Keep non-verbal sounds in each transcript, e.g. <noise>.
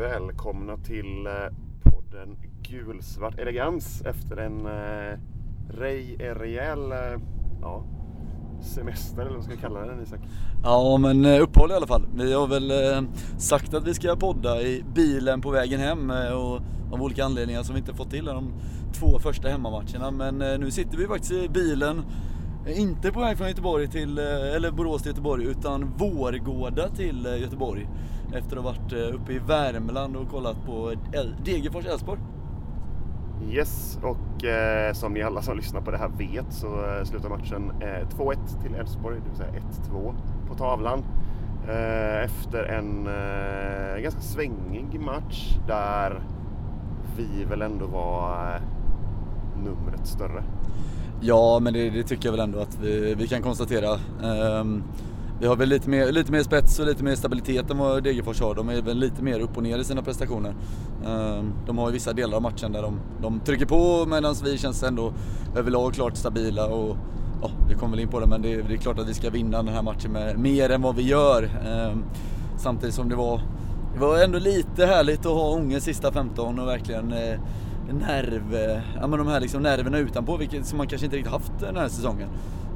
Välkomna till eh, podden Gulsvart elegans efter en eh, rej, eh, rejäl eh, ja, semester eller vad ska jag kalla den Isak? Ja men eh, uppehåll i alla fall. Vi har väl eh, sagt att vi ska podda i bilen på vägen hem och av olika anledningar som vi inte fått till de två första hemmamatcherna. Men nu sitter vi faktiskt i bilen inte på väg från Göteborg till, eller Borås till Göteborg utan Vårgårda till Göteborg. Efter att ha varit uppe i Värmland och kollat på Degerfors Elfsborg. Yes, och eh, som ni alla som lyssnar på det här vet så eh, slutar matchen eh, 2-1 till Elfsborg, det vill säga 1-2 på tavlan. Eh, efter en eh, ganska svängig match där vi väl ändå var eh, numret större. Ja, men det, det, tycker jag väl ändå att vi, vi kan konstatera. Um, vi har väl lite mer, lite mer spets och lite mer stabilitet än vad Degerfors har. De är väl lite mer upp och ner i sina prestationer. Ehm, de har ju vissa delar av matchen där de, de trycker på medan vi känns ändå överlag klart stabila. Och, ja, vi kommer väl in på det, men det, det, är klart att vi ska vinna den här matchen med mer än vad vi gör. Ehm, samtidigt som det var, det var ändå lite härligt att ha Ånge sista 15 och verkligen eh, nerv, ja, men de här liksom nerverna utanpå, vilket som man kanske inte riktigt haft den här säsongen.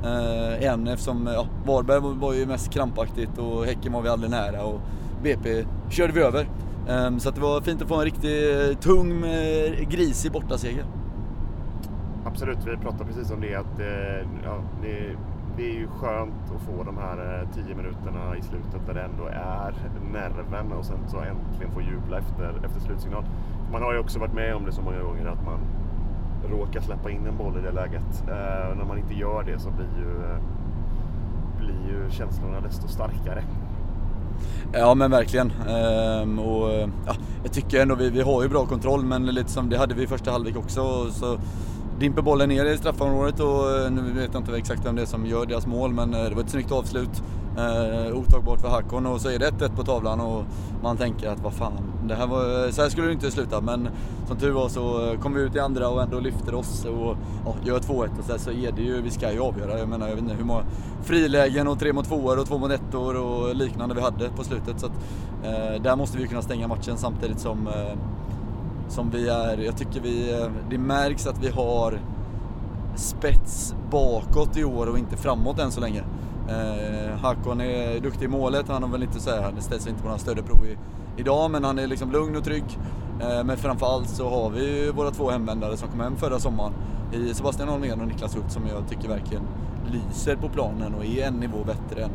Eh, än eftersom ja, Varberg var ju mest krampaktigt och Häcken var vi aldrig nära och BP körde vi över. Eh, så det var fint att få en riktigt eh, tung, eh, grisig bortaseger. Absolut, vi pratade precis om det att eh, ja, det, det är ju skönt att få de här eh, tio minuterna i slutet där det ändå är nerven och sen så äntligen få jubla efter, efter slutsignal. Man har ju också varit med om det så många gånger att man råkar släppa in en boll i det läget. Eh, när man inte gör det så blir ju, eh, blir ju känslorna desto starkare. Ja men verkligen. Ehm, och, eh, ja, jag tycker ändå vi, vi har ju bra kontroll men lite som det hade vi i första halvlek också. Så dimper bollen ner i straffområdet och eh, nu vet jag inte exakt vem det är som gör deras mål men eh, det var ett snyggt avslut. Eh, otagbart för Hakon och så är det 1-1 på tavlan och man tänker att vad fan, det här var, så här skulle det inte sluta men som tur var så eh, kom vi ut i andra och ändå lyfter oss och ja, gör 2-1 och så, så är det ju, vi ska ju avgöra. Jag menar jag vet inte hur många frilägen och tre mot tvåor och två mot ettor och liknande vi hade på slutet så att eh, där måste vi kunna stänga matchen samtidigt som eh, som vi är. Jag tycker vi, eh, det märks att vi har spets bakåt i år och inte framåt än så länge. Eh, Hakon är duktig i målet, han har väl inte så här, han ställs inte på några större prov i, idag men han är liksom lugn och trygg. Eh, men framförallt så har vi våra två hemvändare som kom hem förra sommaren i Sebastian Holmén och Niklas Hult som jag tycker verkligen lyser på planen och är en nivå bättre än,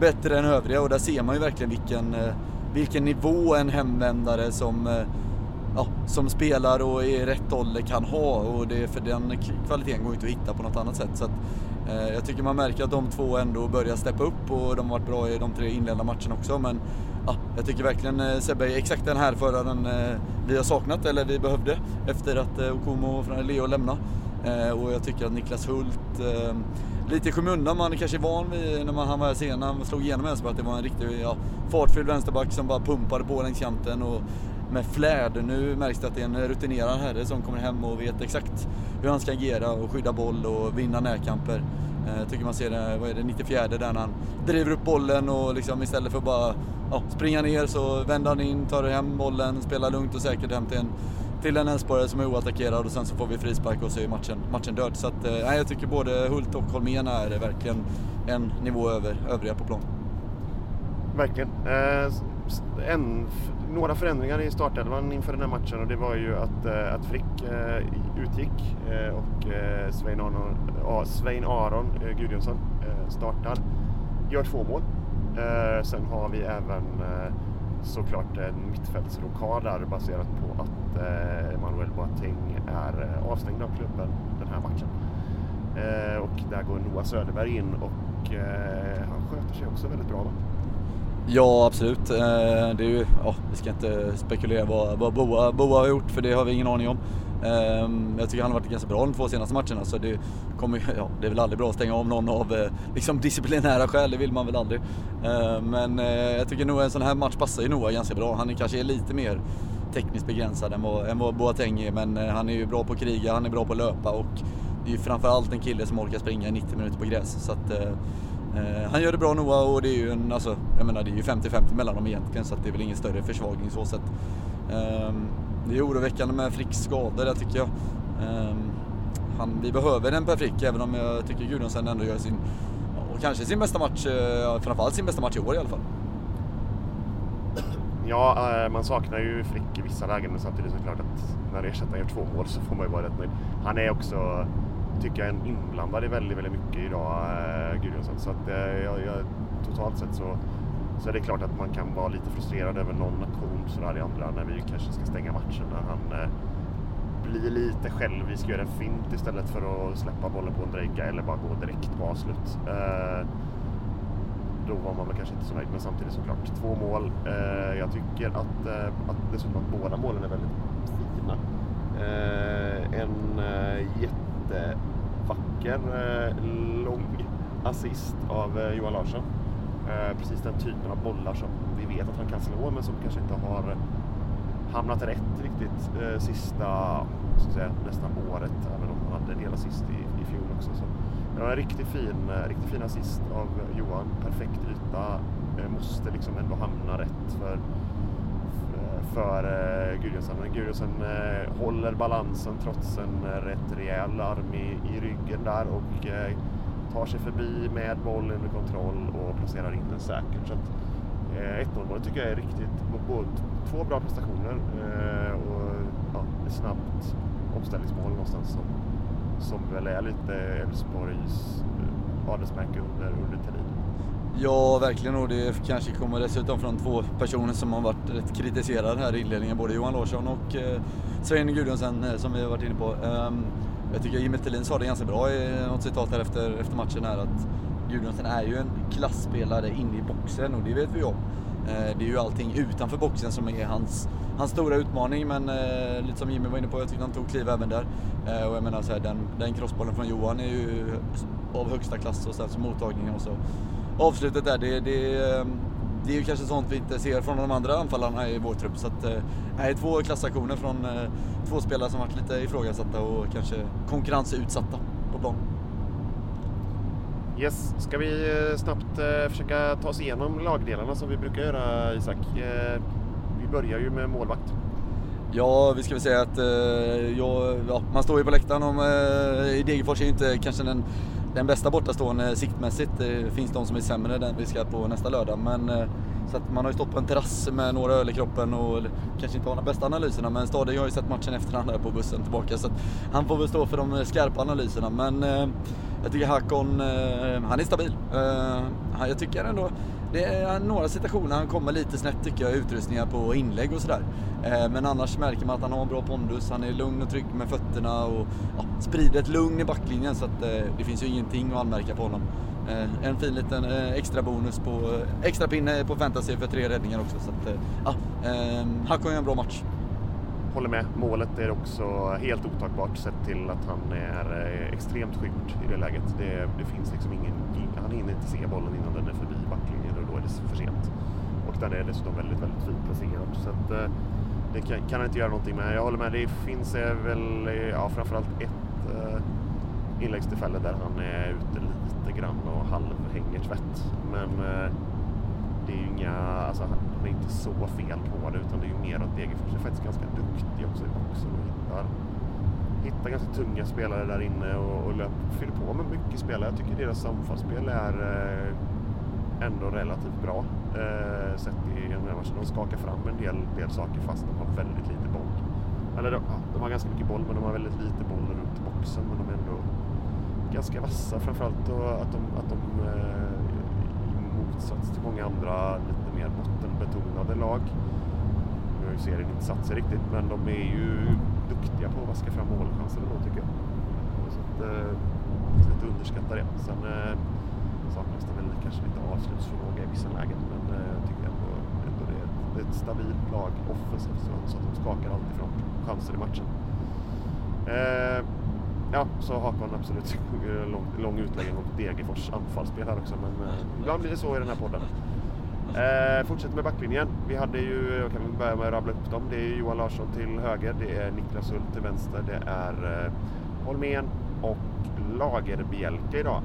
bättre än övriga och där ser man ju verkligen vilken, eh, vilken nivå en hemvändare som eh, ja, som spelar och i rätt ålder kan ha och det, för den kvaliteten går inte att hitta på något annat sätt. Så att, Eh, jag tycker man märker att de två ändå börjar steppa upp och de har varit bra i de tre inledande matcherna också. Men ja, jag tycker verkligen eh, Sebbe är exakt den här föraren eh, vi har saknat, eller vi behövde, efter att eh, Okumo och Leo lämnade. Och jag tycker att Niklas Hult, lite i skymundan, man är kanske van vid när man, han var här senare han slog igenom Elfsborg, att det var en riktig ja, fartfylld vänsterback som bara pumpade på längs kanten. Och, med flärd. Nu märks det att det är en rutinerad herre som kommer hem och vet exakt hur han ska agera och skydda boll och vinna närkamper. Jag tycker man ser det, vad är det, 94 där han driver upp bollen och liksom istället för att bara ja, springa ner så vänder han in, tar hem bollen, spelar lugnt och säkert hem till en, till en Elfsborgare som är oattackerad och sen så får vi frispark och så är matchen, matchen död. Så att, eh, jag tycker både Hult och Holmén är verkligen en nivå över övriga på plan. Verkligen. Eh, en, några förändringar i startelvan inför den här matchen och det var ju att, eh, att Frick eh, utgick eh, och eh, Svein Aron, Svein Aron Gudjonsson eh, startar. Gör två mål. Sen har vi även såklart en mittfältsrokad där baserat på att Manuel Boateng är avstängd av klubben den här matchen. Och där går Noah Söderberg in och han sköter sig också väldigt bra. Va? Ja, absolut. Eh, det är ju, ja, vi ska inte spekulera vad, vad Boa, Boa har gjort, för det har vi ingen aning om. Ehm, jag tycker han har varit ganska bra de två senaste matcherna, så det, kommer, <laughs> ja, det är väl aldrig bra att stänga av någon av eh, liksom <laughs> disciplinära skäl, det vill man väl aldrig. Ehm, men eh, jag tycker nog en sån här match passar ju Noah ganska bra. Han är kanske lite mer tekniskt begränsad än vad, än vad Boateng är, men han är ju bra på att kriga, han är bra på att löpa och det är ju framförallt en kille som orkar springa 90 minuter på gräs. Så att, Eh, han gör det bra Noah och det är ju en, alltså, jag menar det är ju 50-50 mellan dem egentligen så att det är väl ingen större försvagning så sett. Ehm, det är oroväckande med Fricks skador där tycker jag. Ehm, han, vi behöver en Per Frick även om jag tycker Gudjonsen ändå gör sin, och kanske sin bästa match, eh, framförallt sin bästa match i år i alla fall. Ja, eh, man saknar ju Frick i vissa lägen men samtidigt så är det klart att när ersättaren gör två mål så får man ju vara rätt nöjd. Han är också, tycker jag, är inblandad i väldigt, väldigt mycket idag, eh, Gudjonsson. Så att eh, jag, jag, totalt sett så, så är det klart att man kan vara lite frustrerad över någon aktion sådär i andra när vi kanske ska stänga matchen. När han eh, blir lite självisk, gör en fint istället för att släppa bollen på Ondrejka eller bara gå direkt på avslut. Eh, då var man väl kanske inte så nöjd. Men samtidigt såklart, två mål. Eh, jag tycker att, eh, att dessutom att båda målen är väldigt fina. Eh, en eh, jättevacker vacker, eh, lång assist av eh, Johan Larsson. Eh, precis den typen av bollar som vi vet att han kan slå men som kanske inte har hamnat rätt riktigt sista, så säga, nästan året. Även om han hade en del assist i, i fjol också. Så var en riktigt fin, riktigt fin assist av Johan. Perfekt yta. Måste liksom ändå hamna rätt för, eh, uh, Men Gudjonsson eh, håller balansen trots en eh, rätt rejäl arm i, i ryggen där och eh, tar sig förbi med bollen under kontroll och placerar in den säkert. Så att, eh, 1-0 målet tycker jag är riktigt, både, två bra prestationer eh, och ja, ett snabbt omställningsmål någonstans som som väl är lite Elfsborgs eh, adelsmärke under, under Thelin. Ja, verkligen och det kanske kommer dessutom från två personer som har varit rätt kritiserade här i inledningen, både Johan Larsson och eh, Svein Gudjonsen eh, som vi har varit inne på. Um, jag tycker Jimmy Thelin sa det ganska bra i något citat här efter, efter matchen här att Gudjonsen är ju en klassspelare inne i boxen och det vet vi om. Eh, det är ju allting utanför boxen som är hans, hans stora utmaning men eh, lite som Jimmy var inne på, jag tyckte han tog kliv även där. Eh, och jag menar så här, den, den crossbollen från Johan är ju av högsta klass och sen så mottagningen och så avslutet där, det, det, det är ju kanske sånt vi inte ser från de andra anfallarna i vår trupp. Så att, nej, två klassaktioner från två spelare som varit lite ifrågasatta och kanske konkurrensutsatta på plan. Yes, ska vi eh, snabbt eh, försöka ta oss igenom lagdelarna som vi brukar göra Isak? Eh, vi börjar ju med målvakt. Ja, vi ska väl säga att eh, ja, man står ju på läktaren och eh, Degerfors är ju inte kanske den, den bästa bortastående siktmässigt. Det finns de som är sämre än vi ska på nästa lördag. Men, eh, så att man har ju stått på en terrass med några öl i kroppen och kanske inte har de bästa analyserna. Men Stadion har ju sett matchen efter han på bussen tillbaka. Så att han får väl stå för de skarpa analyserna. Men eh, jag tycker Hakon, eh, han är stabil. Jag tycker ändå, det är några situationer han kommer lite snett tycker jag, utrustningar på inlägg och sådär. Eh, men annars märker man att han har en bra pondus, han är lugn och trygg med fötterna och ja, sprider ett lugn i backlinjen så att eh, det finns ju ingenting att anmärka på honom. Eh, en fin liten extra bonus på, extra pinne på fantasy för tre räddningar också. Så att, ja, ehm, han kommer göra en bra match håller med. Målet är också helt otagbart sett till att han är extremt skymd i det läget. Det, det finns liksom ingen, han hinner inte se bollen innan den är förbi backlinjen alldeles för sent. Och den är dessutom väldigt, väldigt fint placerad. Så att, eh, det kan, kan han inte göra någonting med. Jag håller med, det finns eh, väl eh, ja, framförallt ett eh, inläggstillfälle där han är ute lite grann och halvhänger tvätt. Men eh, det är ju inga, alltså, han är inte så fel på det utan det är ju mer att Degerfors är faktiskt ganska duktig också i boxen och hittar, hittar ganska tunga spelare där inne och, och löp, fyller på med mycket spelare. Jag tycker deras anfallsspel är eh, ändå relativt bra eh, sett i en match. De skakar fram en del, del saker fast de har väldigt lite boll. Eller de, de har ganska mycket boll men de har väldigt lite boll runt boxen men de är ändå ganska vassa framförallt och att de, att de eh, motsats till många andra lite mer bottenbetonade lag. Nu har ju serien inte satt sig riktigt, men de är ju duktiga på att vaska fram målchanser då tycker jag. Så att, eh, lite underskatta det. Sen eh, saknas det väl kanske lite avslutsförmåga i vissa lägen, men eh, jag tycker ändå, ändå det är ett, det är ett stabilt lag offensivt så, att de skakar alltid från chanser i matchen. Eh, Ja, så Hakan absolut <laughs> lång, lång utläggning mot Degerfors anfallsspel här också. Men eh, ibland blir det så i den här podden. Eh, fortsätter med backlinjen. Vi hade ju, jag kan börja med att rabbla upp dem. Det är Johan Larsson till höger, det är Niklas Hult till vänster, det är eh, Holmén och Lagerbjälke idag.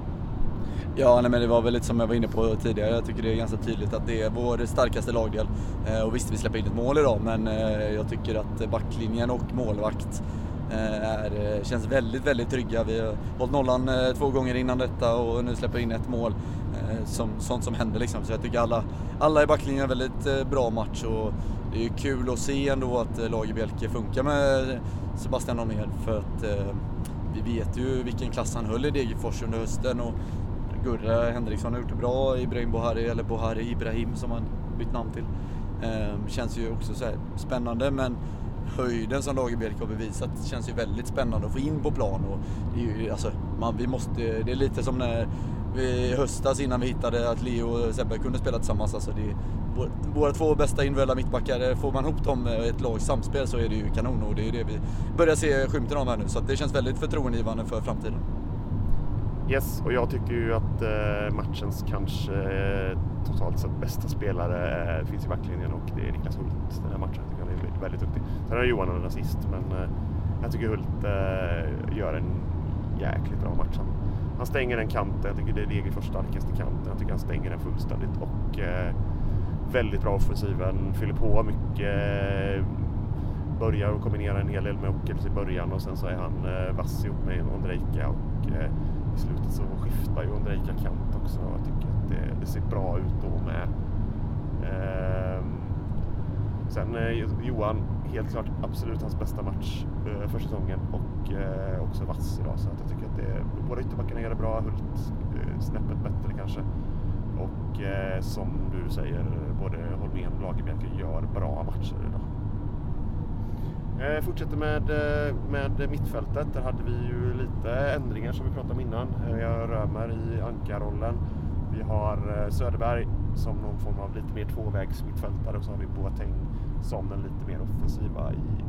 Ja, nej, men det var väl lite som jag var inne på tidigare. Jag tycker det är ganska tydligt att det är vår starkaste lagdel. Eh, och visst, vi släpper in ett mål idag, men eh, jag tycker att backlinjen och målvakt eh, är, eh, känns väldigt, väldigt trygga. Vi har hållit nollan eh, två gånger innan detta och nu släpper in ett mål. Eh, som, sånt som händer liksom. Så jag tycker alla, alla i backlinjen har väldigt bra match och det är ju kul att se ändå att Lagerbielke funkar med Sebastian Holmér för att vi vet ju vilken klass han höll i Degerfors under hösten och Gurra Henriksson har gjort det bra, Ibrahim Bohari, eller Bohari Ibrahim som han bytt namn till. Ehm, känns ju också så spännande men höjden som Lagerbielke har bevisat känns ju väldigt spännande att få in på plan. Och det, är ju, alltså, man, vi måste, det är lite som när i höstas innan vi hittade att Leo och Sebbe kunde spela tillsammans. Alltså det, våra två bästa individuella mittbackar, får man ihop dem i ett lags samspel så är det ju kanon och det är det vi börjar se skymten av här nu. Så det känns väldigt förtroendeingivande för framtiden. Yes, och jag tycker ju att eh, matchens kanske eh, totalt sett bästa spelare eh, finns i backlinjen och det är Niklas Hult den här matchen. Jag tycker han är väldigt duktig. Sen har Johan en assist men eh, jag tycker Hult eh, gör en jäkligt bra match. Han, han stänger den kanten, jag tycker det är Degerfors starkaste kanten. Jag tycker han stänger den fullständigt och eh, väldigt bra offensiven, fyller på mycket börjar kombinera en hel del med Ockels i början och sen så är han eh, vass ihop med Ondrejka och eh, i slutet så skiftar ju Ondrejka kant också. Jag tycker att det, det ser bra ut då med. Eh, sen eh, Johan, helt klart absolut hans bästa match eh, för säsongen och eh, också vass idag. Så att jag tycker att det, båda ytterbackarna gör det bra. Hult eh, snäppet bättre kanske. Och eh, som du säger, både Holmén och Lagerbielke gör bra matcher idag. Eh, fortsätter med, eh, med mittfältet. Där hade vi ju lite ändringar som vi pratade om innan. Vi har Römer i ankarrollen. Vi har eh, Söderberg som någon form av lite mer tvåvägs mittfältare och så har vi Boateng som den lite mer offensiva i,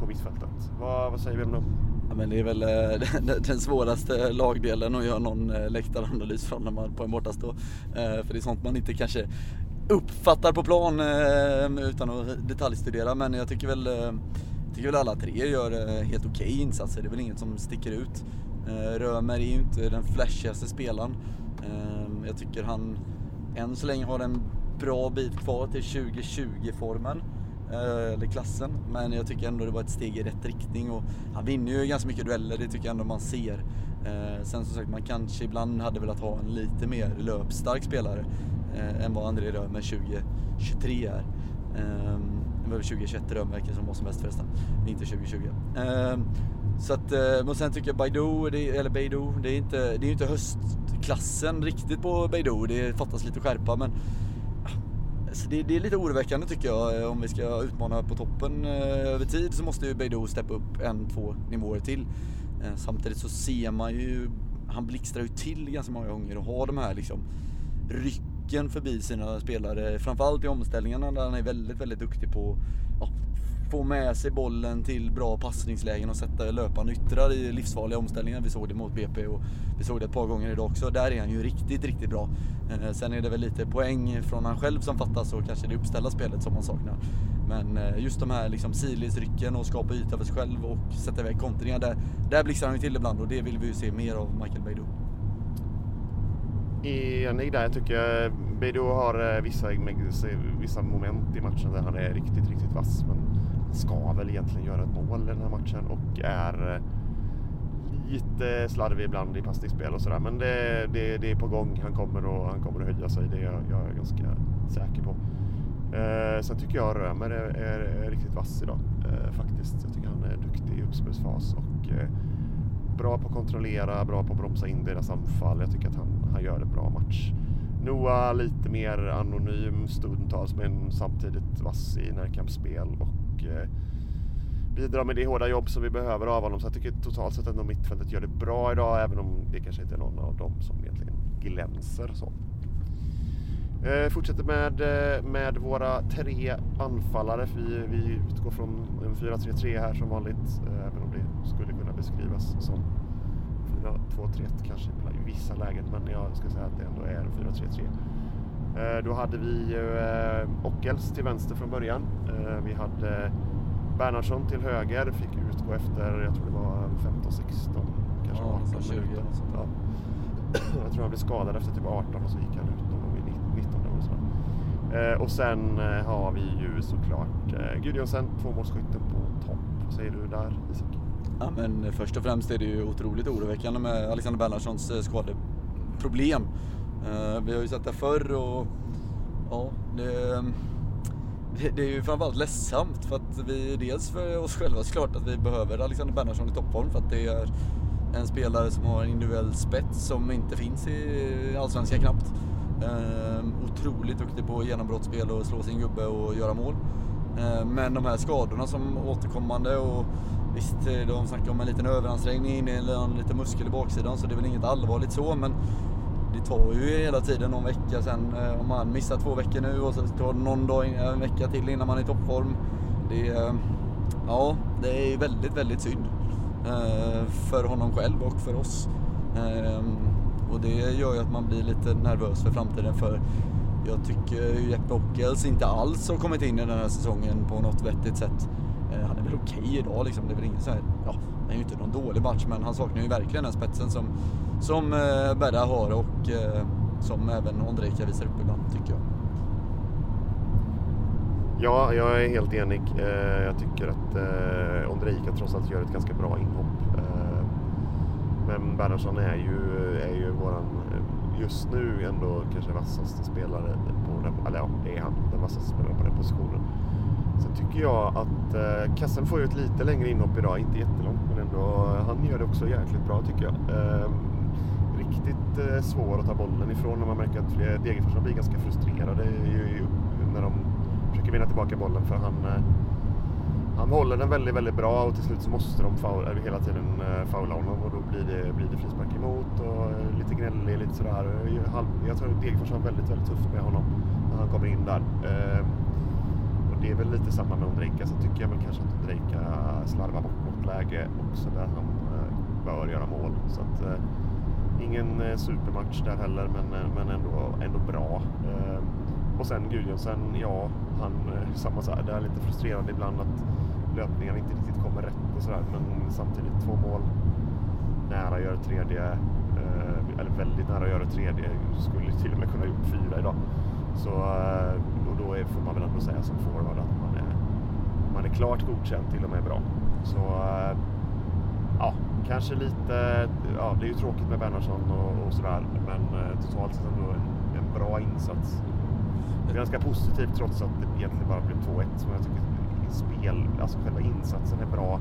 på mittfältet. Vad, vad säger vi om dem? Ja, men det är väl eh, <laughs> den svåraste lagdelen att göra någon eh, läktaranalys från när man på en bortastå. Eh, för det är sånt man inte kanske uppfattar på plan utan att detaljstudera. Men jag tycker väl tycker väl alla tre gör helt okej okay insatser. Det är väl inget som sticker ut. Römer är ju inte den flashigaste spelaren. Jag tycker han än så länge har en bra bit kvar till 2020-formen. Eh, eller klassen. Men jag tycker ändå det var ett steg i rätt riktning och han vinner ju ganska mycket dueller, det tycker jag ändå man ser. Eh, sen som sagt, man kanske ibland hade velat ha en lite mer löpstark spelare eh, än vad André Römer 2023 är. Ehm, det var 2021 Rönnverken som var som bäst förresten, inte 2020. Ehm, så att, men sen tycker jag Baidu, det, eller Baidu, det är inte, det är inte höstklassen riktigt på Baidu. Det fattas lite skärpa men alltså det, det, är lite oroväckande tycker jag. Eh, om vi ska utmana på toppen eh, över tid så måste ju Beidou steppa upp en, två nivåer till. Eh, samtidigt så ser man ju, han blixtrar ju till ganska många gånger och har de här liksom ryck blicken förbi sina spelare, framförallt i omställningarna där han är väldigt, väldigt duktig på att ja, få med sig bollen till bra passningslägen och sätta löpande yttrar i livsfarliga omställningar. Vi såg det mot BP och vi såg det ett par gånger idag också. Där är han ju riktigt, riktigt bra. Eh, sen är det väl lite poäng från han själv som fattas och kanske det uppställda spelet som man saknar. Men eh, just de här liksom sidledsrycken och skapa yta för sig själv och sätta iväg kontringar, där, där blixtrar han ju till ibland och det vill vi ju se mer av Michael Beidou enig där. Jag tycker Beidou har eh, vissa, vissa moment i matchen där han är riktigt, riktigt vass. Men han ska väl egentligen göra ett mål i den här matchen och är eh, lite slarvig ibland i passningsspel och sådär. Men det, det, det, är på gång. Han kommer, och, han kommer att höja sig. Det är jag, jag är ganska säker på. Eh, sen tycker jag Römer är, är, är riktigt vass idag eh, faktiskt. Jag tycker han är duktig i uppspelsfas och eh, bra på att kontrollera, bra på att bromsa in deras anfall. Jag tycker att han, han gör en bra match. Noah lite mer anonym stundtals men samtidigt vass i närkampsspel och eh, bidrar med det hårda jobb som vi behöver av honom. Så jag tycker totalt sett ändå mittfältet gör det bra idag även om det kanske inte är någon av dem som egentligen glänser så. Eh, fortsätter med, eh, med våra tre anfallare. Vi, vi utgår från en 4-3-3 här som vanligt, eh, även om det skulle kunna beskrivas som 4-2-3-1 kanske i vissa lägen, men jag ska säga att det ändå är 4-3-3. Eh, då hade vi eh, Ockels till vänster från början. Eh, vi hade Bernhardsson till höger, fick utgå efter, jag tror det var 15-16 kanske ja, 18 minuter. Ja. <clears throat> jag tror han blev skadad efter typ 18 och så gick han ut någon vid 19 eller så. Eh, och sen eh, har vi ju såklart eh, Gudjonsen, tvåmålsskytten på topp. Vad säger du där Isak? Ja, men först och främst är det ju otroligt oroväckande med Alexander Bernhardssons eh, skadeproblem. Eh, vi har ju sett det förr och ja, det, det, är ju framförallt ledsamt för att vi dels för oss själva såklart att vi behöver Alexander Bernhardsson i toppform för att det är en spelare som har en individuell spets som inte finns i Allsvenskan knappt. Ehm, otroligt duktig på genombrottsspel och slå sin gubbe och göra mål. Ehm, men de här skadorna som återkommande och visst, eh, de snackar om en liten överansträngning eller en liten muskel i baksidan så det är väl inget allvarligt så men det tar ju hela tiden någon vecka sen. Eh, om man missar två veckor nu och så tar det någon dag, en vecka till innan man är i toppform. Det är, ja, det är väldigt, väldigt synd. För honom själv och för oss. Ehm, och det gör ju att man blir lite nervös för framtiden för jag tycker Jeppe Ockels inte alls har kommit in i den här säsongen på något vettigt sätt. Eh, han är väl okej okay idag liksom. Det är väl ingen så här, ja, det är ju inte någon dålig match men han saknar ju verkligen den spetsen som, som eh, Berra har och eh, som även Ondrejka visar upp ibland tycker jag. Ja, jag är helt enig. Eh, jag tycker att eh, Ondrejka trots allt gör ett ganska bra inhopp. Eh, men Bernhardsson är ju, är ju våran, eh, just nu ändå kanske vassaste spelare på den, eller ja, det är han, den vassaste spelaren på den positionen. Sen tycker jag att eh, Kassen får ju ett lite längre inhopp idag, inte jättelångt men ändå, han gör det också jäkligt bra tycker jag. Eh, riktigt eh, svår att ta bollen ifrån när man märker att Degerfors blir ganska frustrerade ju, när de försöker vinna tillbaka bollen för han, eh, han håller den väldigt, väldigt bra och till slut så måste de faul, hela tiden uh, faula honom och då blir det, blir det frispark emot och eh, lite gnällig, lite sådär. Jag tror att Degerfors har väldigt, väldigt tufft med honom när han kommer in där. Ehm, det är väl lite samma med Ondrejka, så tycker jag väl kanske att Ondrejka slarvar bort något läge också där han eh, bör göra mål. Så att, eh, ingen eh, supermatch där heller, men, men ändå, ändå bra. Och sen Gudjonsen, ja, han samma så här, det är lite frustrerande ibland att löpningarna inte riktigt kommer rätt och sådär. Men samtidigt två mål, nära att göra tredje, eller väldigt nära att göra tredje. Skulle till och med kunna gjort fyra idag. Så, då är, får man väl ändå säga som forward att man är, man är klart godkänd, till och med bra. Så eh, ja, kanske lite, ja det är ju tråkigt med Bernhardsson och, och sådär. Men totalt sett ändå en, en bra insats ganska positivt trots att det egentligen bara blev 2-1 som jag tycker spel, alltså själva insatsen är bra.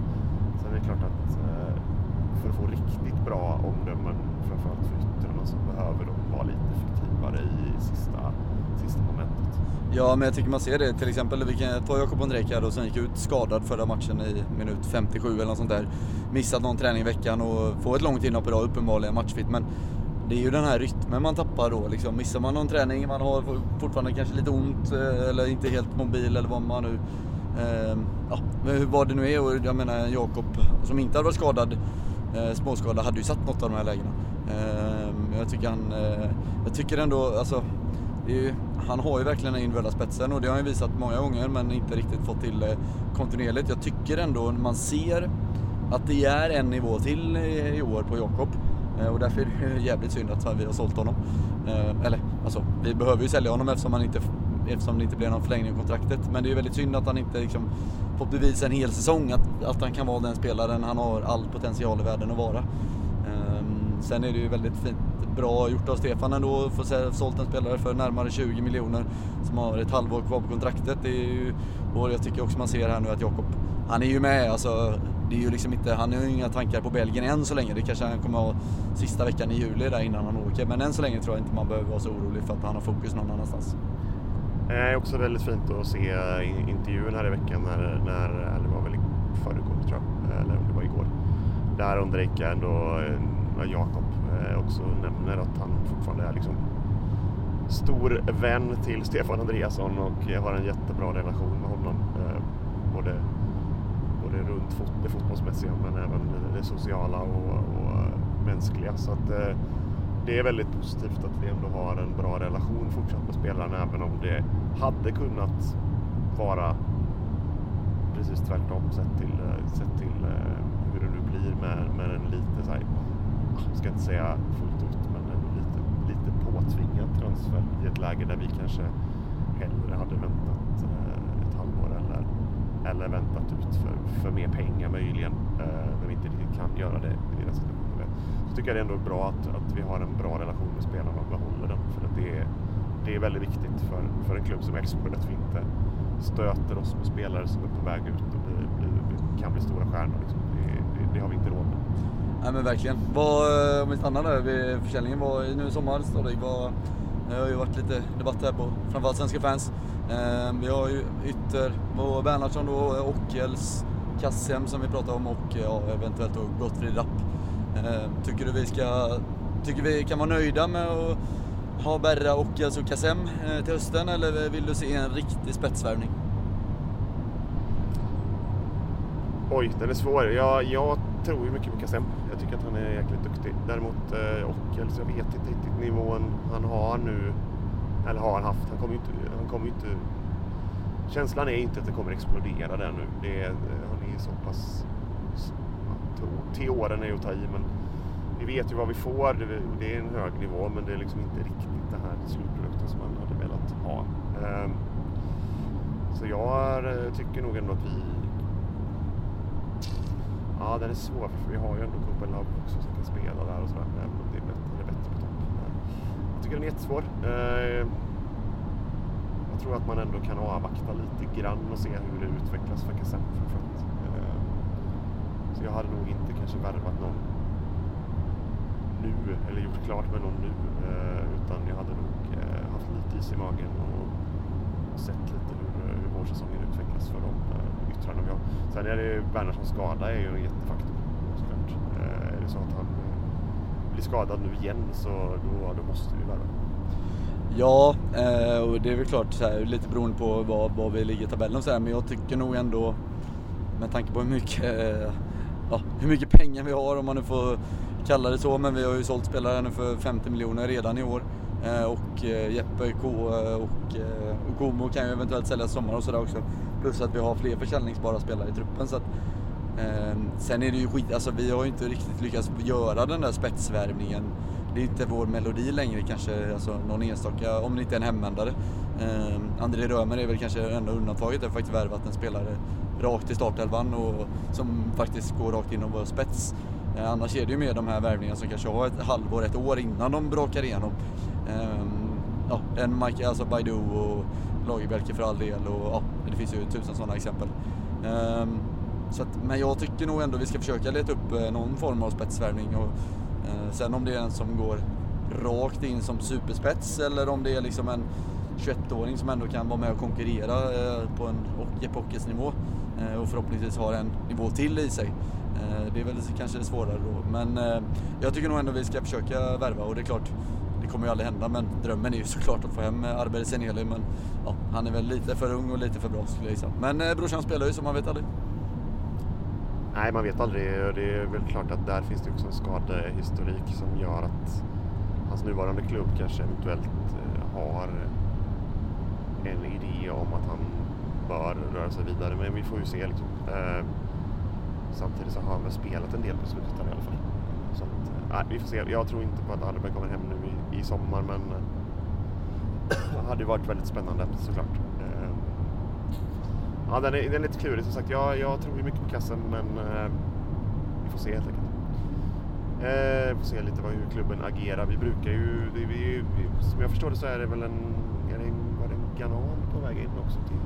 Sen är det klart att eh, för att få riktigt bra omdömen, framförallt för yttrarna, så behöver de vara lite effektivare i sista, sista momentet. Ja, men jag tycker man ser det. Till exempel, vi kan ta Jakob Ondrejka då som gick ut skadad förra matchen i minut 57 eller något sånt där. Missat någon träning i veckan och får ett långt inhopp idag, uppenbarligen matchfit. Men det är ju den här rytmen man tappar då. Liksom. Missar man någon träning, man har fortfarande kanske lite ont eh, eller inte helt mobil eller vad man nu... Eh, ja, vad det nu är. Och jag menar Jakob som inte hade varit skadad, eh, småskadad, hade ju satt något av de här lägena. Eh, jag tycker han... Eh, jag tycker ändå, alltså... Ju, han har ju verkligen den individuella spetsen och det har han ju visat många gånger men inte riktigt fått till det kontinuerligt. Jag tycker ändå man ser att det är en nivå till eh, i år på Jakob. Eh, och därför är det jävligt synd att vi har sålt honom. Eller alltså, vi behöver ju sälja honom eftersom, han inte, eftersom det inte blir någon förlängning av kontraktet. Men det är ju väldigt synd att han inte liksom fått bevisa en hel säsong att, att han kan vara den spelaren han har all potential i världen att vara. Ehm, sen är det ju väldigt fint, bra gjort av Stefan ändå att få sålt en spelare för närmare 20 miljoner som har ett halvår kvar på kontraktet. Det är ju, och jag tycker också man ser här nu att Jakob, han är ju med alltså det är ju liksom inte, han har ju inga tankar på Belgien än så länge. Det kanske han kommer ha sista veckan i juli där innan han åker. Men än så länge tror jag inte man behöver vara så orolig för att han har fokus någon annanstans. Eh, det är också väldigt fint att se intervjun här i veckan när, när eller det var väl förrgår tror jag, eh, eller om det var igår. Där Ondrejka ändå, eh, Jakob Eh, också nämner att han fortfarande är liksom stor vän till Stefan Andreasson och har en jättebra relation med honom. Eh, både både runt fot det fotbollsmässiga men även det sociala och, och eh, mänskliga. Så att, det är väldigt positivt att vi ändå har en bra relation fortsatt med spelarna även om det hade kunnat vara precis tvärtom sett till, sett till hur det nu blir med, med en lite så här, jag ska inte säga fullt ut, men en lite påtvingad transfer i ett läge där vi kanske hellre hade väntat eh, ett halvår eller, eller väntat ut för, för mer pengar möjligen. Eh, när vi inte riktigt kan göra det i den situationen. Så tycker jag det är ändå bra att, att vi har en bra relation med spelarna och behåller den. För att det är, det är väldigt viktigt för, för en klubb som Elfsborg att vi inte stöter oss med spelare som är på väg ut och blir, blir, kan bli stora stjärnor. Liksom. Det, det, det, har vi inte råd med. Ja, men verkligen. Vad, eh, om vi stannar där vid försäljningen, Vad, nu i sommar, Stadig, vad, det har ju varit lite debatt här på framförallt svenska fans. Ehm, vi har ju Ytter och Bernhardsson då, Ockels, Kassem som vi pratade om och ja, eventuellt då Gottfrid Rapp. Ehm, tycker du vi ska, tycker vi kan vara nöjda med att ha Berra, Ockels och Kassem eh, till hösten eller vill du se en riktig spetsvärvning? Oj, den är svår. Jag, jag tror ju mycket på Kassem. Jag tycker att han är jäkligt duktig. Däremot eh, Ockels, jag vet inte riktigt nivån han har nu. Eller har haft. Han kommer ju inte... Han kommer inte känslan är inte att det kommer explodera där nu. Det är, eh, han är så pass... Till åren är ju att ta i, men vi vet ju vad vi får. Det är en hög nivå, men det är liksom inte riktigt den här slutprodukten som man hade velat ha. Ehm, så jag eh, tycker nog ändå att vi Ja, den är svår för vi har ju ändå Cooper Love också som kan spela där och sådär. Men det är bättre, det är bättre på topp. Jag tycker den är jättesvår. Eh, jag tror att man ändå kan avvakta lite grann och se hur det utvecklas för Kassem framförallt. Eh, så jag hade nog inte kanske värvat någon nu, eller gjort klart med någon nu. Eh, utan jag hade nog haft lite is i magen och sett lite hur, hur vårsäsongen utvecklas för dem yttranden vi har. Sen är det Bernhardssons skada är ju en jättefaktor såklart. Eh, är det så att han eh, blir skadad nu igen så då, då måste vi värva. Ja, eh, och det är väl klart så här, lite beroende på var, var vi ligger i tabellen och så här, men jag tycker nog ändå med tanke på hur mycket, eh, ja, hur mycket pengar vi har om man nu får kalla det så, men vi har ju sålt spelare nu för 50 miljoner redan i år. Och Jeppe K och, och kan ju eventuellt säljas sommar och sådär också. Plus att vi har fler försäljningsbara spelare i truppen. Så att, Ehm, sen är det ju skit, alltså vi har ju inte riktigt lyckats göra den där spetsvärvningen. Det är inte vår melodi längre kanske, alltså någon enstaka, om det inte är en hemvändare. Eh, André Römer är väl kanske enda undantaget, där faktiskt värvat en spelare rakt i startelvan och som faktiskt går rakt in och vår spets. Eh, annars är det ju mer de här värvningarna som kanske har ett halvår, ett år innan de brakar igenom. Eh, ja, en Mike, alltså Baidu och Lagerbielke för all del och ja, det finns ju tusen sådana exempel. Ehm, så att, men jag tycker nog ändå vi ska försöka leta upp eh, någon form av spetsvärvning och eh, sen om det är en som går rakt in som superspets eller om det är liksom en 21-åring som ändå kan vara med och konkurrera eh, på en Jeppe nivå eh, och förhoppningsvis har en nivå till i sig. Eh, det är väl kanske svårare då, men eh, jag tycker nog ändå vi ska försöka värva och det är klart det kommer ju aldrig hända men drömmen är ju <laughs> såklart att få hem eh, Arber Seneli men ja, han är väl lite för ung och lite för bra skulle jag gissa. Men eh, brorsan spelar ju så man vet aldrig. Nej, man vet aldrig. Det är väl klart att där finns det också en skadehistorik som gör att hans nuvarande klubb kanske eventuellt eh, har en idé om att han bör röra sig vidare. Men vi får ju se liksom. Eh, samtidigt så har han väl spelat en del på slutet i alla fall. Så att, eh, nej, vi får se. Jag tror inte på att Alberg kommer hem nu i, i sommar men <clears throat> det hade ju varit väldigt spännande såklart. Ja, den är, den är lite klurig som sagt. Jag, jag tror ju mycket på kassen men eh, vi får se helt enkelt. Eh, får se lite vad, hur klubben agerar. Vi brukar ju, det, vi, vi, som jag förstår det så är det väl en, är det en, var det en Ganan på väg in också till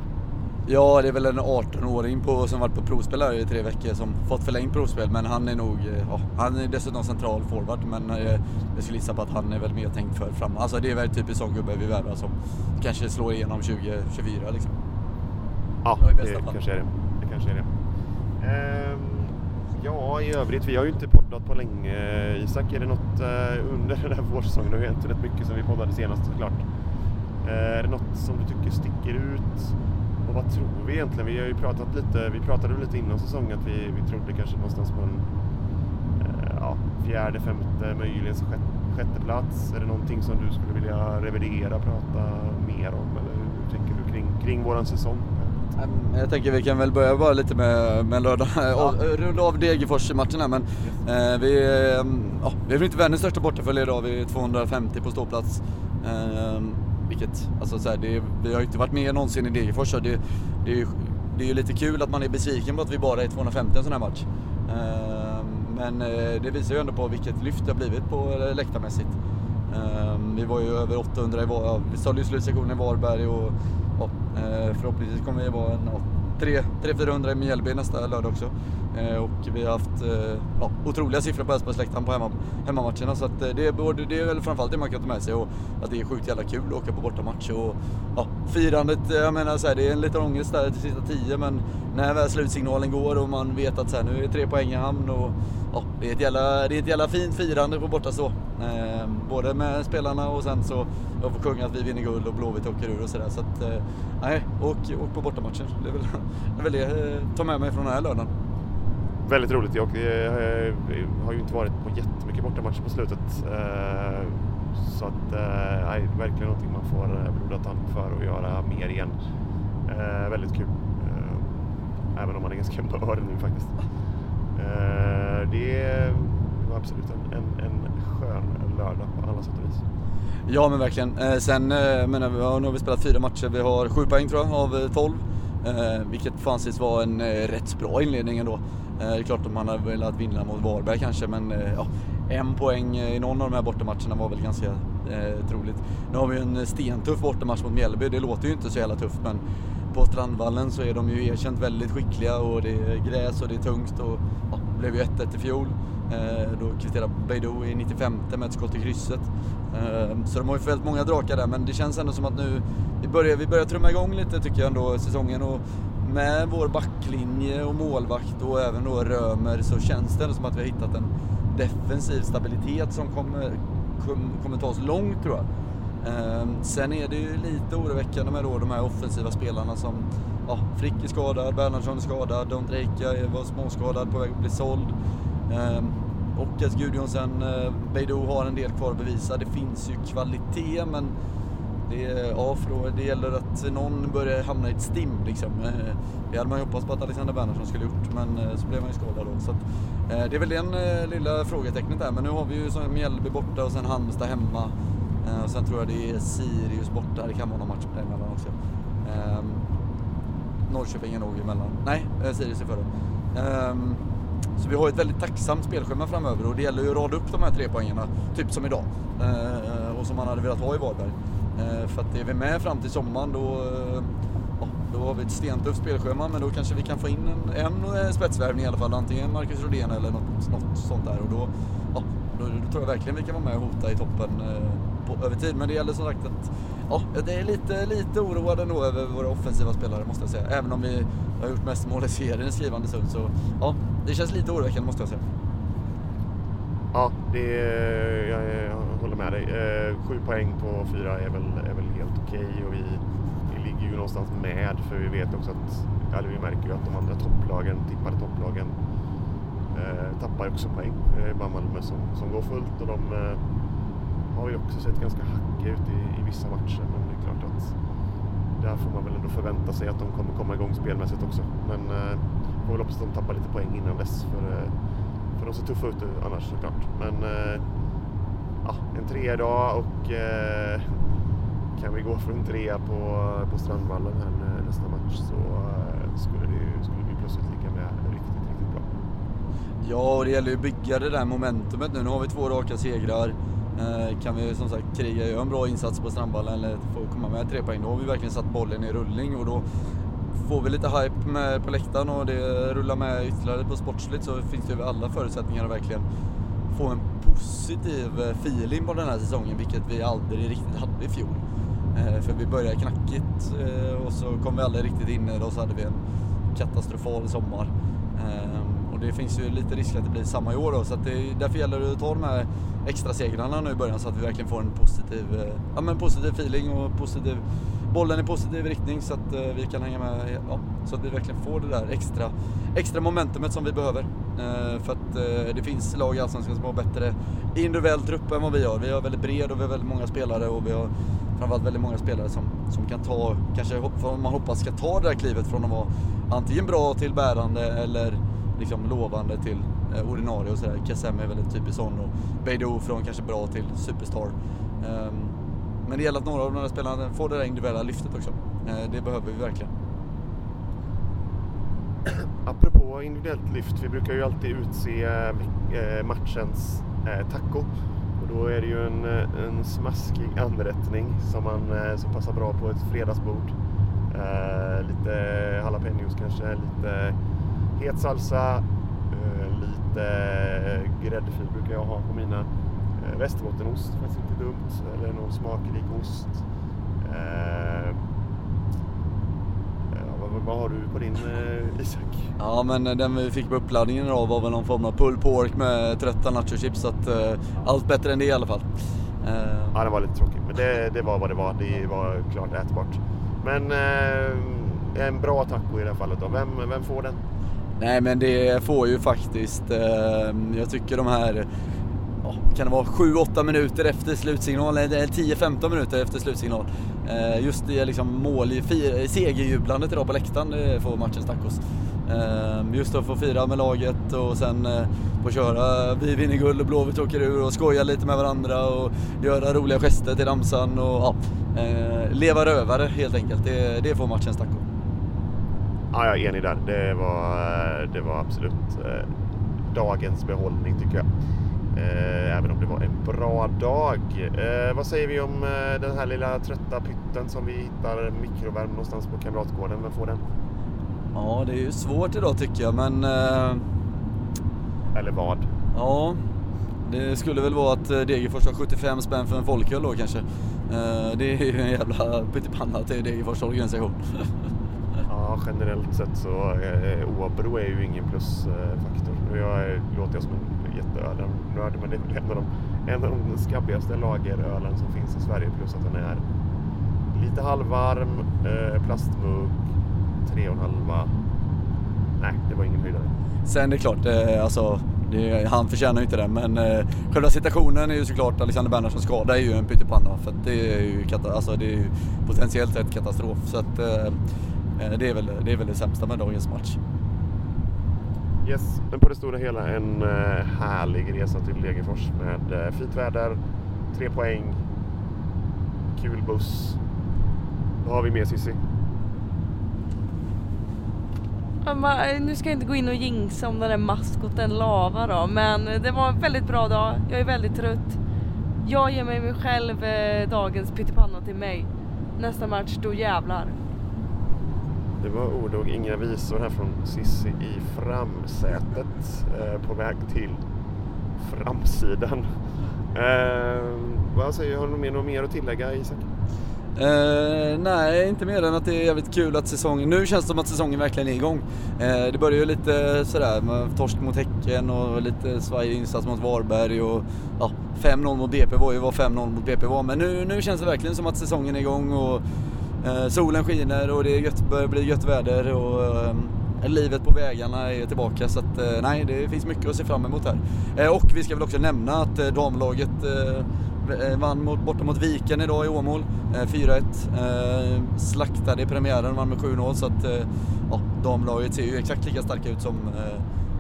Ja, det är väl en 18-åring på, som varit på provspel här i tre veckor som fått förlängt provspel. Men han är nog, eh, ja, han är dessutom central forward. Men eh, jag skulle gissa på att han är väl mer tänkt för fram. Alltså det är väl typiskt sån gubbe vi värvar som kanske slår igenom 2024 liksom. Ja, det, det kanske är det. Det kanske är det. Ehm, ja, i övrigt, vi har ju inte poddat på länge. Isak, är det något eh, under den här vårsäsongen? Det har hänt rätt mycket sen vi poddade senast såklart. Eh, är det något som du tycker sticker ut? Och vad tror vi egentligen? Vi har ju pratat lite, vi pratade lite innan säsongen att vi, vi trodde kanske någonstans på en eh, ja, fjärde, femte, möjligen sjätte, sjätte plats. Är det någonting som du skulle vilja revidera, prata mer om? Eller hur tänker du kring, kring våran säsong? Jag tänker vi kan väl börja bara lite med, med lördag, ja. runda av Degerfors-matchen här men eh, vi, eh, ja, vi är väl inte världens största bortafölje idag, vi är 250 på ståplats Ehm, vilket, alltså så här, det, vi har ju inte varit med någonsin i Degerfors så det, det, det är ju lite kul att man är besviken på att vi bara är 250 en sån här match. Ehm, men eh, det visar ju ändå på vilket lyft det har blivit på eh, läktarmässigt. Vi var ju över 800 i Var, vi sålde ju slutsektionen i Varberg och eh, Eh, förhoppningsvis kommer vi vara en 300-400 i Mjällby nästa lördag också. Eh, och vi har haft eh, ja, otroliga siffror på Elfsborgsläktaren på hemma, hemmamatcherna. Så att eh, det, är, det är väl framförallt det man kan ta med sig och att det är sjukt jävla kul att åka på bortamatch. Och, ja, firandet, eh, jag menar så här, det är en liten ångest där till sista tio men när väl slutsignalen går och man vet att så här, nu är tre poäng i hamn och ja, det, är ett jävla, det är ett jävla fint firande på borta så. Eh, både med spelarna och sen så jag får sjunga att vi vinner guld och Blåvitt åker ur och sådär. Så att, eh, nej, åk, åk på bortamatchen. Det är väl det, är väl det eh, ta med mig från den här lördagen. Väldigt roligt. Jag eh, eh, har ju inte varit på jättemycket bortamatcher på slutet. Eh, så att, eh, nej, verkligen någonting man får eh, blodad tand för att göra mer igen. Väldigt kul. Ehm, även om man är ganska <laughs> mör nu faktiskt. Eh, det var absolut en, en, en skön lördag på alla sätt och vis. Ja men verkligen. Eh, sen eh, menar vi, nu har vi spelat fyra matcher. Vi har sju poäng tror jag av tolv. vilket får anses vara en rätt bra inledning ändå. Det är klart att man hade velat vinna mot Varberg kanske men ja, en poäng i någon av de här bortamatcherna var väl ganska eh, troligt. Nu har vi en stentuff bortamatch mot Mjällby, det låter ju inte så jävla tufft men på Strandvallen så är de ju erkänt väldigt skickliga och det är gräs och det är tungt och ja, det blev ju 1-1 i fjol. Eh, då kvitterade Beidou i 95 med ett skott i krysset. Eh, så de har ju väldigt många drakar där men det känns ändå som att nu vi börjar, vi börjar trumma igång lite tycker jag ändå säsongen och med vår backlinje och målvakt och även då Römer så känns det ändå som att vi har hittat en defensiv stabilitet som kommer, kommer ta oss långt tror jag. Ehm, sen är det ju lite oroväckande med då de här offensiva spelarna som ja, Frick är skadad, Bernhardsson är skadad, Don Drejka var småskadad på väg att bli såld. Ehm, och att Gudjonsen, eh, Beidou har en del kvar att bevisa. Det finns ju kvalitet men det, ja, för det gäller att någon börjar hamna i ett stim liksom. Eh, det hade man ju hoppats på att Alexander Bernhardsson skulle gjort, men eh, så blev han ju skadad då. Så att, det är väl den lilla frågetecknet där, men nu har vi ju Mjällby borta och sen Halmstad hemma. Eh, och sen tror jag det är Sirius borta, det kan vara någon match däremellan också. Ehm, Norrköping är nog emellan. Nej, eh, Sirius är före. Ehm, så vi har ett väldigt tacksamt spelschema framöver och det gäller ju att rada upp de här tre poängen, typ som idag. Eh, och som man hade velat ha i Varberg. För att är vi med fram till sommaren då, ja, då har vi ett stentufft spelschema men då kanske vi kan få in en, en spetsvärvning i alla fall. Antingen Marcus Rodén eller något, något sånt där. Och då, ja, då, då, tror jag verkligen vi kan vara med och hota i toppen på, över tid. Men det gäller som sagt att ja, det är lite, lite oroad ändå över våra offensiva spelare måste jag säga. Även om vi har gjort mest mål i serien i skrivande stund så ja, det känns lite oroväckande måste jag säga. Ja, det, jag, jag håller med dig. Eh, sju poäng på fyra är väl, är väl helt okej okay och vi, vi ligger ju någonstans med för vi vet också att, eller vi märker ju att de andra topplagen, tippade topplagen, eh, tappar också poäng. Det är bara Malmö som, som går fullt och de eh, har ju också sett ganska hackiga ut i, i vissa matcher men det är klart att där får man väl ändå förvänta sig att de kommer komma igång spelmässigt också. Men eh, får väl hoppas att de tappar lite poäng innan dess för eh, för de ser tuffa ut annars såklart. Men eh, ja, en trea idag och eh, kan vi gå för en trea på, på Strandvallen här nästa match så eh, skulle, det, skulle vi plötsligt ligga med riktigt, riktigt bra. Ja, och det gäller ju att bygga det där momentumet nu. Nu har vi två raka segrar. Eh, kan vi som sagt kriga, göra en bra insats på Strandvallen eller få komma med tre poäng, då har vi verkligen satt bollen i rullning och då får vi lite hype med på läktaren och det rullar med ytterligare på sportsligt så finns det ju alla förutsättningar att verkligen få en positiv eh, feeling på den här säsongen, vilket vi aldrig riktigt hade i fjol. Eh, för vi började knackigt och så kom vi aldrig riktigt in i det och så hade vi en katastrofal sommar. Ehm, det finns ju lite risk att det blir samma i år då, så att det, därför gäller det att ta de här extra segrarna nu i början så att vi verkligen får en positiv, eh, ja, men positiv feeling och positiv bollen i positiv riktning så att eh, vi kan hänga med, ja, så att vi verkligen får det där extra, extra momentumet som vi behöver. Eh, för att det finns lag i Allsvenskan som har bättre individuell trupp än vad vi har. Vi har väldigt bred och vi har väldigt många spelare och vi har framförallt väldigt många spelare som, som kan ta, kanske man hoppas ska ta det där klivet från att vara antingen bra till bärande eller liksom lovande till eh, ordinarie och sådär. Kassem är väldigt typisk sån och Beidou från kanske bra till superstar. Um, men det gäller att några av de här spelarna får det där individuella lyftet också. Eh, det behöver vi verkligen. <clears throat> Apropå individuellt lyft, vi brukar ju alltid utse eh, matchens taco. Och då är det ju en, en smaskig anrättning som, man, som passar bra på ett fredagsbord. Eh, lite jalapenos kanske, lite het salsa, eh, lite gräddfil brukar jag ha på mina. Eh, Västerbottenost, faktiskt inte dumt. Eller någon smakrik ost. Eh, vad, har du på din eh, Isak? Ja men den vi fick på uppladdningen idag var väl någon form av pulled pork med trötta nachochips så att eh, allt bättre än det i alla fall. Eh. Ja den var lite tråkig men det, det var vad det var. Det var klart ätbart. Men eh, en bra taco i det här fallet då. Vem, vem får den? Nej men det får ju faktiskt, eh, jag tycker de här kan det vara 7-8 minuter efter slutsignal, eller 10-15 minuter efter slutsignal. Eh, just det liksom mål i segerjublandet idag på läktaren, det får matchens tacos. Eh, just att få fira med laget och sen eh, få köra vi vinner guld och Blåvitt åker ur och skoja lite med varandra och göra roliga gester till ramsan och ja, eh, leva rövare helt enkelt. Det, det får matchens tacos. Ja, jag är enig där. Det var, det var absolut dagens behållning tycker jag. Eh, även om det var en bra dag. Eh, vad säger vi om eh, den här lilla trötta pytten som vi hittar mikrovärmd någonstans på Kamratgården? Vem får den? Ja, det är ju svårt idag tycker jag, men... Eller vad? Ja, det skulle väl vara att Degerfors har 75 spänn för en folköl då kanske. Det är ju en jävla pyttipanna till Degerfors organisation. <laughs> Ja, generellt sett så Åbro är ju ingen plusfaktor. Jag låter jag som en jätteölnörd men det är en av, de, en av de skabbigaste lagerölen som finns i Sverige plus att den är lite halvvarm, eh, plastmugg, tre och en halva. Nej, det var ingen höjdare. Sen det är klart, eh, alltså det, han förtjänar ju inte det, men eh, själva situationen är ju såklart Alexander Bernhardssons skada är ju en pyttipanna för det är ju, alltså, det är ju potentiellt ett katastrof. Så att, eh, eh, det, är väl, det är väl det sämsta med dagens match. Yes, men på det stora hela en eh, härlig resa till Degerfors med eh, fint väder, tre poäng, kul buss. Vad har vi mer Cissi? Nu ska jag inte gå in och jinxa om den där maskoten Lava då, men det var en väldigt bra dag. Jag är väldigt trött. Jag ger mig, mig själv eh, dagens pyttipanna till mig. Nästa match, då jävlar. Det var ord och inga visor här från Sissi i framsätet eh, på väg till framsidan. Eh, vad säger Har du något mer att tillägga Isak? Eh, nej, inte mer än att det är jävligt kul att säsongen... Nu känns det som att säsongen verkligen är igång. Eh, det börjar ju lite sådär med torsk mot Häcken och lite svajig insats mot Varberg och ja, 5-0 mot BP var ju vad 5-0 mot BP var. Men nu, nu känns det verkligen som att säsongen är igång och Eh, solen skiner och det är gött, börjar bli gött väder och eh, livet på vägarna är tillbaka så att eh, nej, det finns mycket att se fram emot här. Eh, och vi ska väl också nämna att eh, damlaget eh, eh vann mot, borta mot Viken idag i Åmål, eh, 4-1. slaktade i premiären, vann med 7-0 så att ja, damlaget ser ju exakt lika starka ut som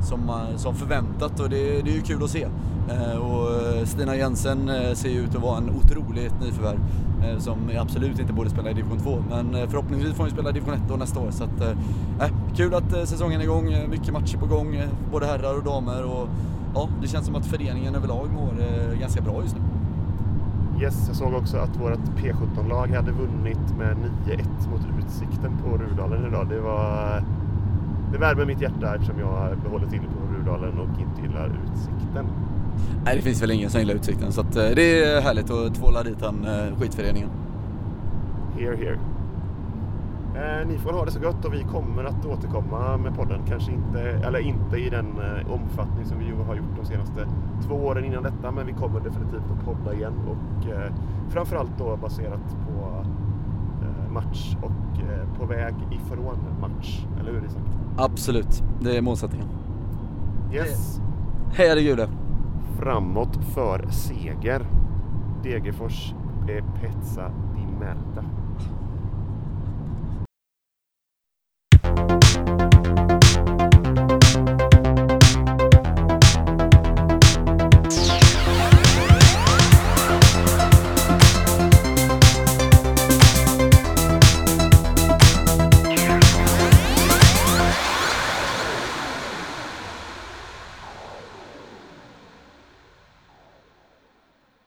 som, eh, som förväntat och det, det är ju kul att se. Eh, och eh, Stina Jensen ser ju ut att vara en otroligt nyförvärv som absolut inte borde spela i division 2 men förhoppningsvis får hon spela i division 1 då nästa år så att, äh, kul att säsongen är igång, mycket matcher på gång, både herrar och damer och ja, det känns som att föreningen överlag mår ganska bra just nu. Yes, jag såg också att vårt P17-lag hade vunnit med 9-1 mot Utsikten på Rudalen idag. Det var det värmer mitt hjärta eftersom jag behåller till på Rudalen och inte gillar Utsikten. Nej, det finns väl ingen som gillar Utsikten så att, eh, det är härligt att tvåla dit den eh, skitföreningen. Here, here. Eh, ni får ha det så gott och vi kommer att återkomma med podden. Kanske inte, eller inte i den eh, omfattning som vi har gjort de senaste två åren innan detta. Men vi kommer definitivt att podda igen och eh, framförallt då baserat på eh, match och på väg ifrån match. Eller hur Isak? Absolut, det är målsättningen. Yes. Heja Gule! Framåt för seger. Degerfors är Pezza di Merda.